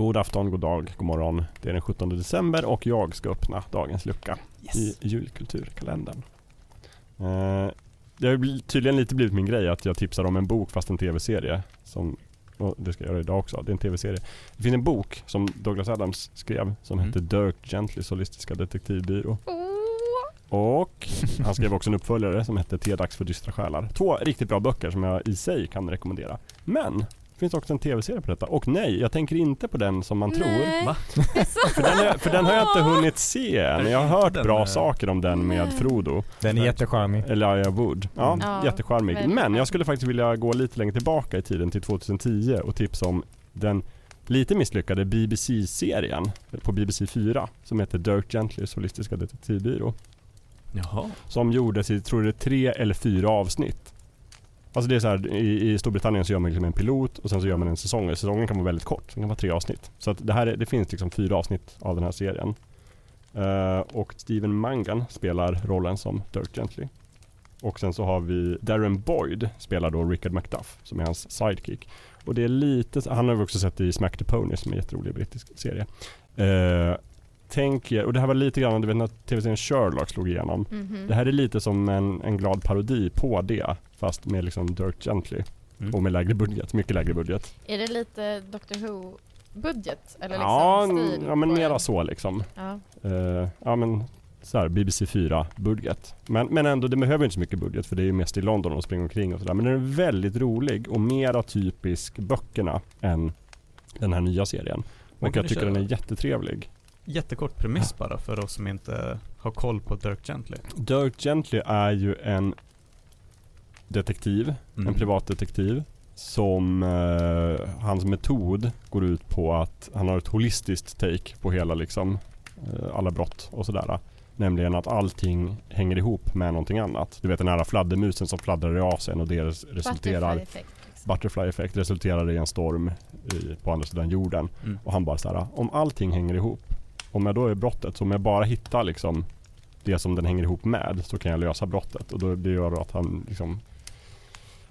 God afton, god dag, god morgon. Det är den 17 december och jag ska öppna dagens lucka Yes. i julkulturkalendern. Eh, det har tydligen lite blivit min grej att jag tipsar om en bok fast en tv-serie. Som, det ska jag göra idag också, det är en tv-serie. Det finns en bok som Douglas Adams skrev som Mm. heter Dirk Gentlys holistiska detektivbyrå. Och han skrev också en uppföljare som hette T-dags för dystra själar. Två riktigt bra böcker som jag i sig kan rekommendera. Men finns också en tv-serie på detta. Och nej, jag tänker inte på den som man tror. nej. Va? Är så För den, är, för den har jag inte hunnit se än. Jag har hört Den bra är- saker om den med. Frodo. Den är jättecharmig. Elijah Wood. Ja, Mm. Ja, jättecharmig. Men jag skulle faktiskt vilja gå lite längre tillbaka i tiden till 2010 och tipsa om den lite misslyckade BBC-serien på BBC 4 som heter Dirk Gentlys holistiska detektivbyrå. Jaha. Som gjordes i, tror det är tre eller fyra avsnitt. Alltså det är så här, i, i Storbritannien så gör man liksom en pilot och sen så gör man en säsong. Säsongen kan vara väldigt kort, den kan vara tre avsnitt. Så det här är, det finns liksom fyra avsnitt av den här serien. Eh, och Steven Mangan spelar rollen som Dirk Gently. Och sen så har vi Darren Boyd spelar då Rickard Macduff som är hans sidekick. Och det är lite, han har vi också sett i Smack the Pony som är en jätterolig brittisk serie. Eh, tänk er, och det här var lite grann, du vet när tv-serien Sherlock slog igenom. Mhm. Det här är lite som en, en glad parodi på det fast med liksom Dirk Gently Mm. och med lägre budget, mycket lägre budget. Är det lite Doctor Who budget? Eller liksom ja, stil ja, men mera så liksom. Ja. Eh, ja men så här, BBC 4 budget. Men, men ändå, det behöver inte så mycket budget för det är ju mest i London och springer omkring och sådär. Men den är väldigt rolig och mera typisk böckerna än den här nya serien. Och jag tycker köra- den är jättetrevlig. Jättekort premiss bara för oss som inte har koll på Dirk Gently. Dirk Gently är ju en detektiv Mm. en privatdetektiv som eh, hans metod går ut på att han har ett holistiskt take på hela liksom eh, alla brott och sådär. Nämligen att allting hänger ihop med någonting annat. Du vet den här fladdermusen som fladdrar i Asien och det res- resulterar Butterfly effect. Liksom. Butterfly effekt resulterar i en storm i, på andra sidan jorden. Mm. Och han bara såhär, om allting hänger ihop, om jag då är brottet, så om jag bara hittar liksom det som den hänger ihop med så kan jag lösa brottet. Och då, det gör att han liksom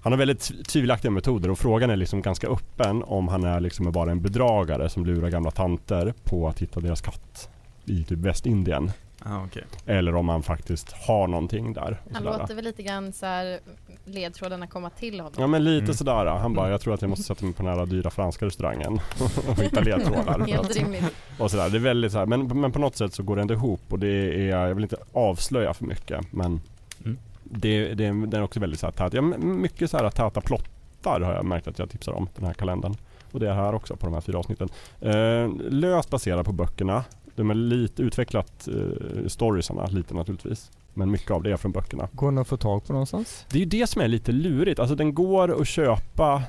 han har väldigt tv- tvivelaktiga metoder och frågan är liksom ganska öppen om han är liksom bara en bedragare som lurar gamla tanter på att hitta deras katt i typ Västindien. Ah, okej. Eller om han faktiskt har någonting där. och Han sådär. låter väl lite grann så här ledtrådarna komma till honom. Ja men lite Mm. sådär. Han bara, jag tror att jag måste sätta mig på den här dyra franska restaurangen och hitta ledtrådar. Helt rimligt. och sådär. Det är väldigt såhär, men, men på något sätt så går det ändå ihop och det är, jag vill inte avslöja för mycket men Mm. Det, det, är- den är också väldigt såhär tät. Ja, mycket såhär täta plottar har jag märkt att jag tipsar om den här kalendern. Och det är här också på de här fyra avsnitten. Eh, löst baserad på böckerna. De är lite utvecklat eh, storiesarna lite naturligtvis. Men mycket av det är från böckerna. Går den att få tag på någonstans? Det är ju det som är lite lurigt. Alltså den går att köpa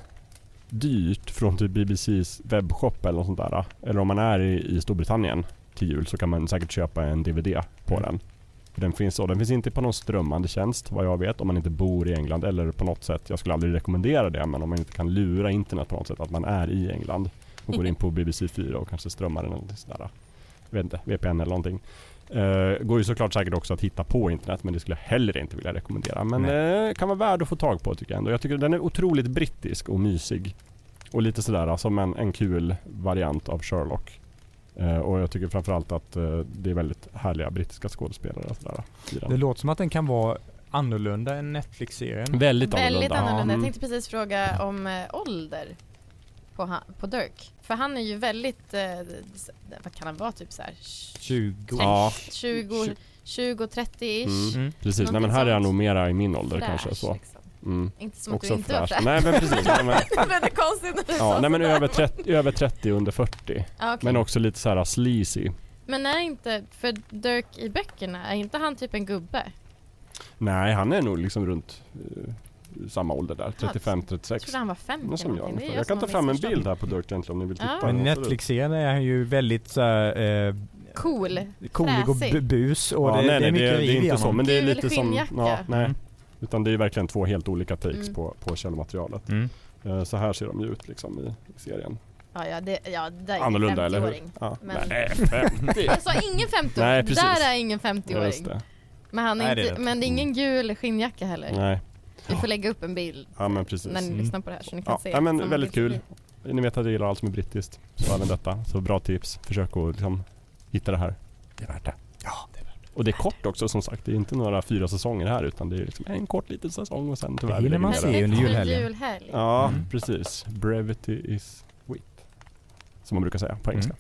dyrt från typ BBCs webbshop eller något sånt där. Eller om man är i, i Storbritannien till jul så kan man säkert köpa en DVD på Mm. den. För Den finns. Den finns inte på någon strömmande tjänst vad jag vet om man inte bor i England eller på något sätt. Jag skulle aldrig rekommendera det men om man inte kan lura internet på något sätt att man är i England och går in på BBC 4 och kanske strömmar den eller något sådär. Jag vet inte, VPN eller någonting. Uh, går ju såklart säkert också att hitta på internet men det skulle jag heller inte vilja rekommendera. Men uh, kan vara värd att få tag på tycker jag ändå. Jag tycker den är otroligt brittisk och mysig. Och lite sådär som en, en kul variant av Sherlock. Eh, och jag tycker framförallt att eh, det är väldigt härliga brittiska skådespelare och sådär. Det låter som att den kan vara annorlunda än Netflix-serien. Väldigt Väldigt annorlunda. annorlunda. Jag Mm. tänkte precis fråga om eh, ålder på, han, på Dirk. För han är ju väldigt, eh, vad kan han vara, typ så här 20. Ja, 20, 20 30-ish. Mm. Mm. precis. Nej, men här är han nog mera i min ålder Fräsch, kanske. Så. Liksom. Mm. Inte som att du inte var fräsch. fräsch. Nej men precis. Nej, men, det det konstigt när du ja, sa nej men över 30, över 30 under 40. Ja, okej. Men också lite så här sleazy. Men är inte, för Dirk i böckerna, är inte han typ en gubbe? Nej, han är nog liksom runt eh, samma ålder där. Ja, 35-36. Jag trodde han var 50 Men som jag. Det är jag, kan ta fram en bild här på Dirk Gently om ni vill titta. Ja. Men. Netflix-serien är han ju väldigt så här, eh, Cool. coolig och bu- bus och ja, det, nej, det är nej, mycket det, det riv är i inte så men det är lite som... Ja, nej. Mm. Utan det är verkligen två helt olika takes Mm. på, på källmaterialet. Mm. Eh, Så här ser de ju ut liksom i, i serien. Ja, ja, det, ja, det är Annorlunda eller hur? 50-åring. Ja. Men- Nej, 50! Jag sa ingen 50-åring. Nej, det precis. där är ingen Just 50-åring. det. Men, han är Nej, det är men det är ingen gul skinnjacka heller. Nej. Vi får lägga upp en bild Ja men precis. när ni Mm. lyssnar på det här så ni kan Ja, se. ja, men väldigt kul. ni vet att jag gillar allt som är brittiskt. Så även detta. Så bra tips. Försök att liksom hitta det här. Det är värt det. Ja, Och det är kort också som sagt. Det är inte några fyra säsonger här utan det är liksom en kort liten säsong och sen tyvärr hinner lägger man se det. under julhelgen. julhelg. Ja, Mm. precis. Brevity is wit. Som man brukar säga på engelska.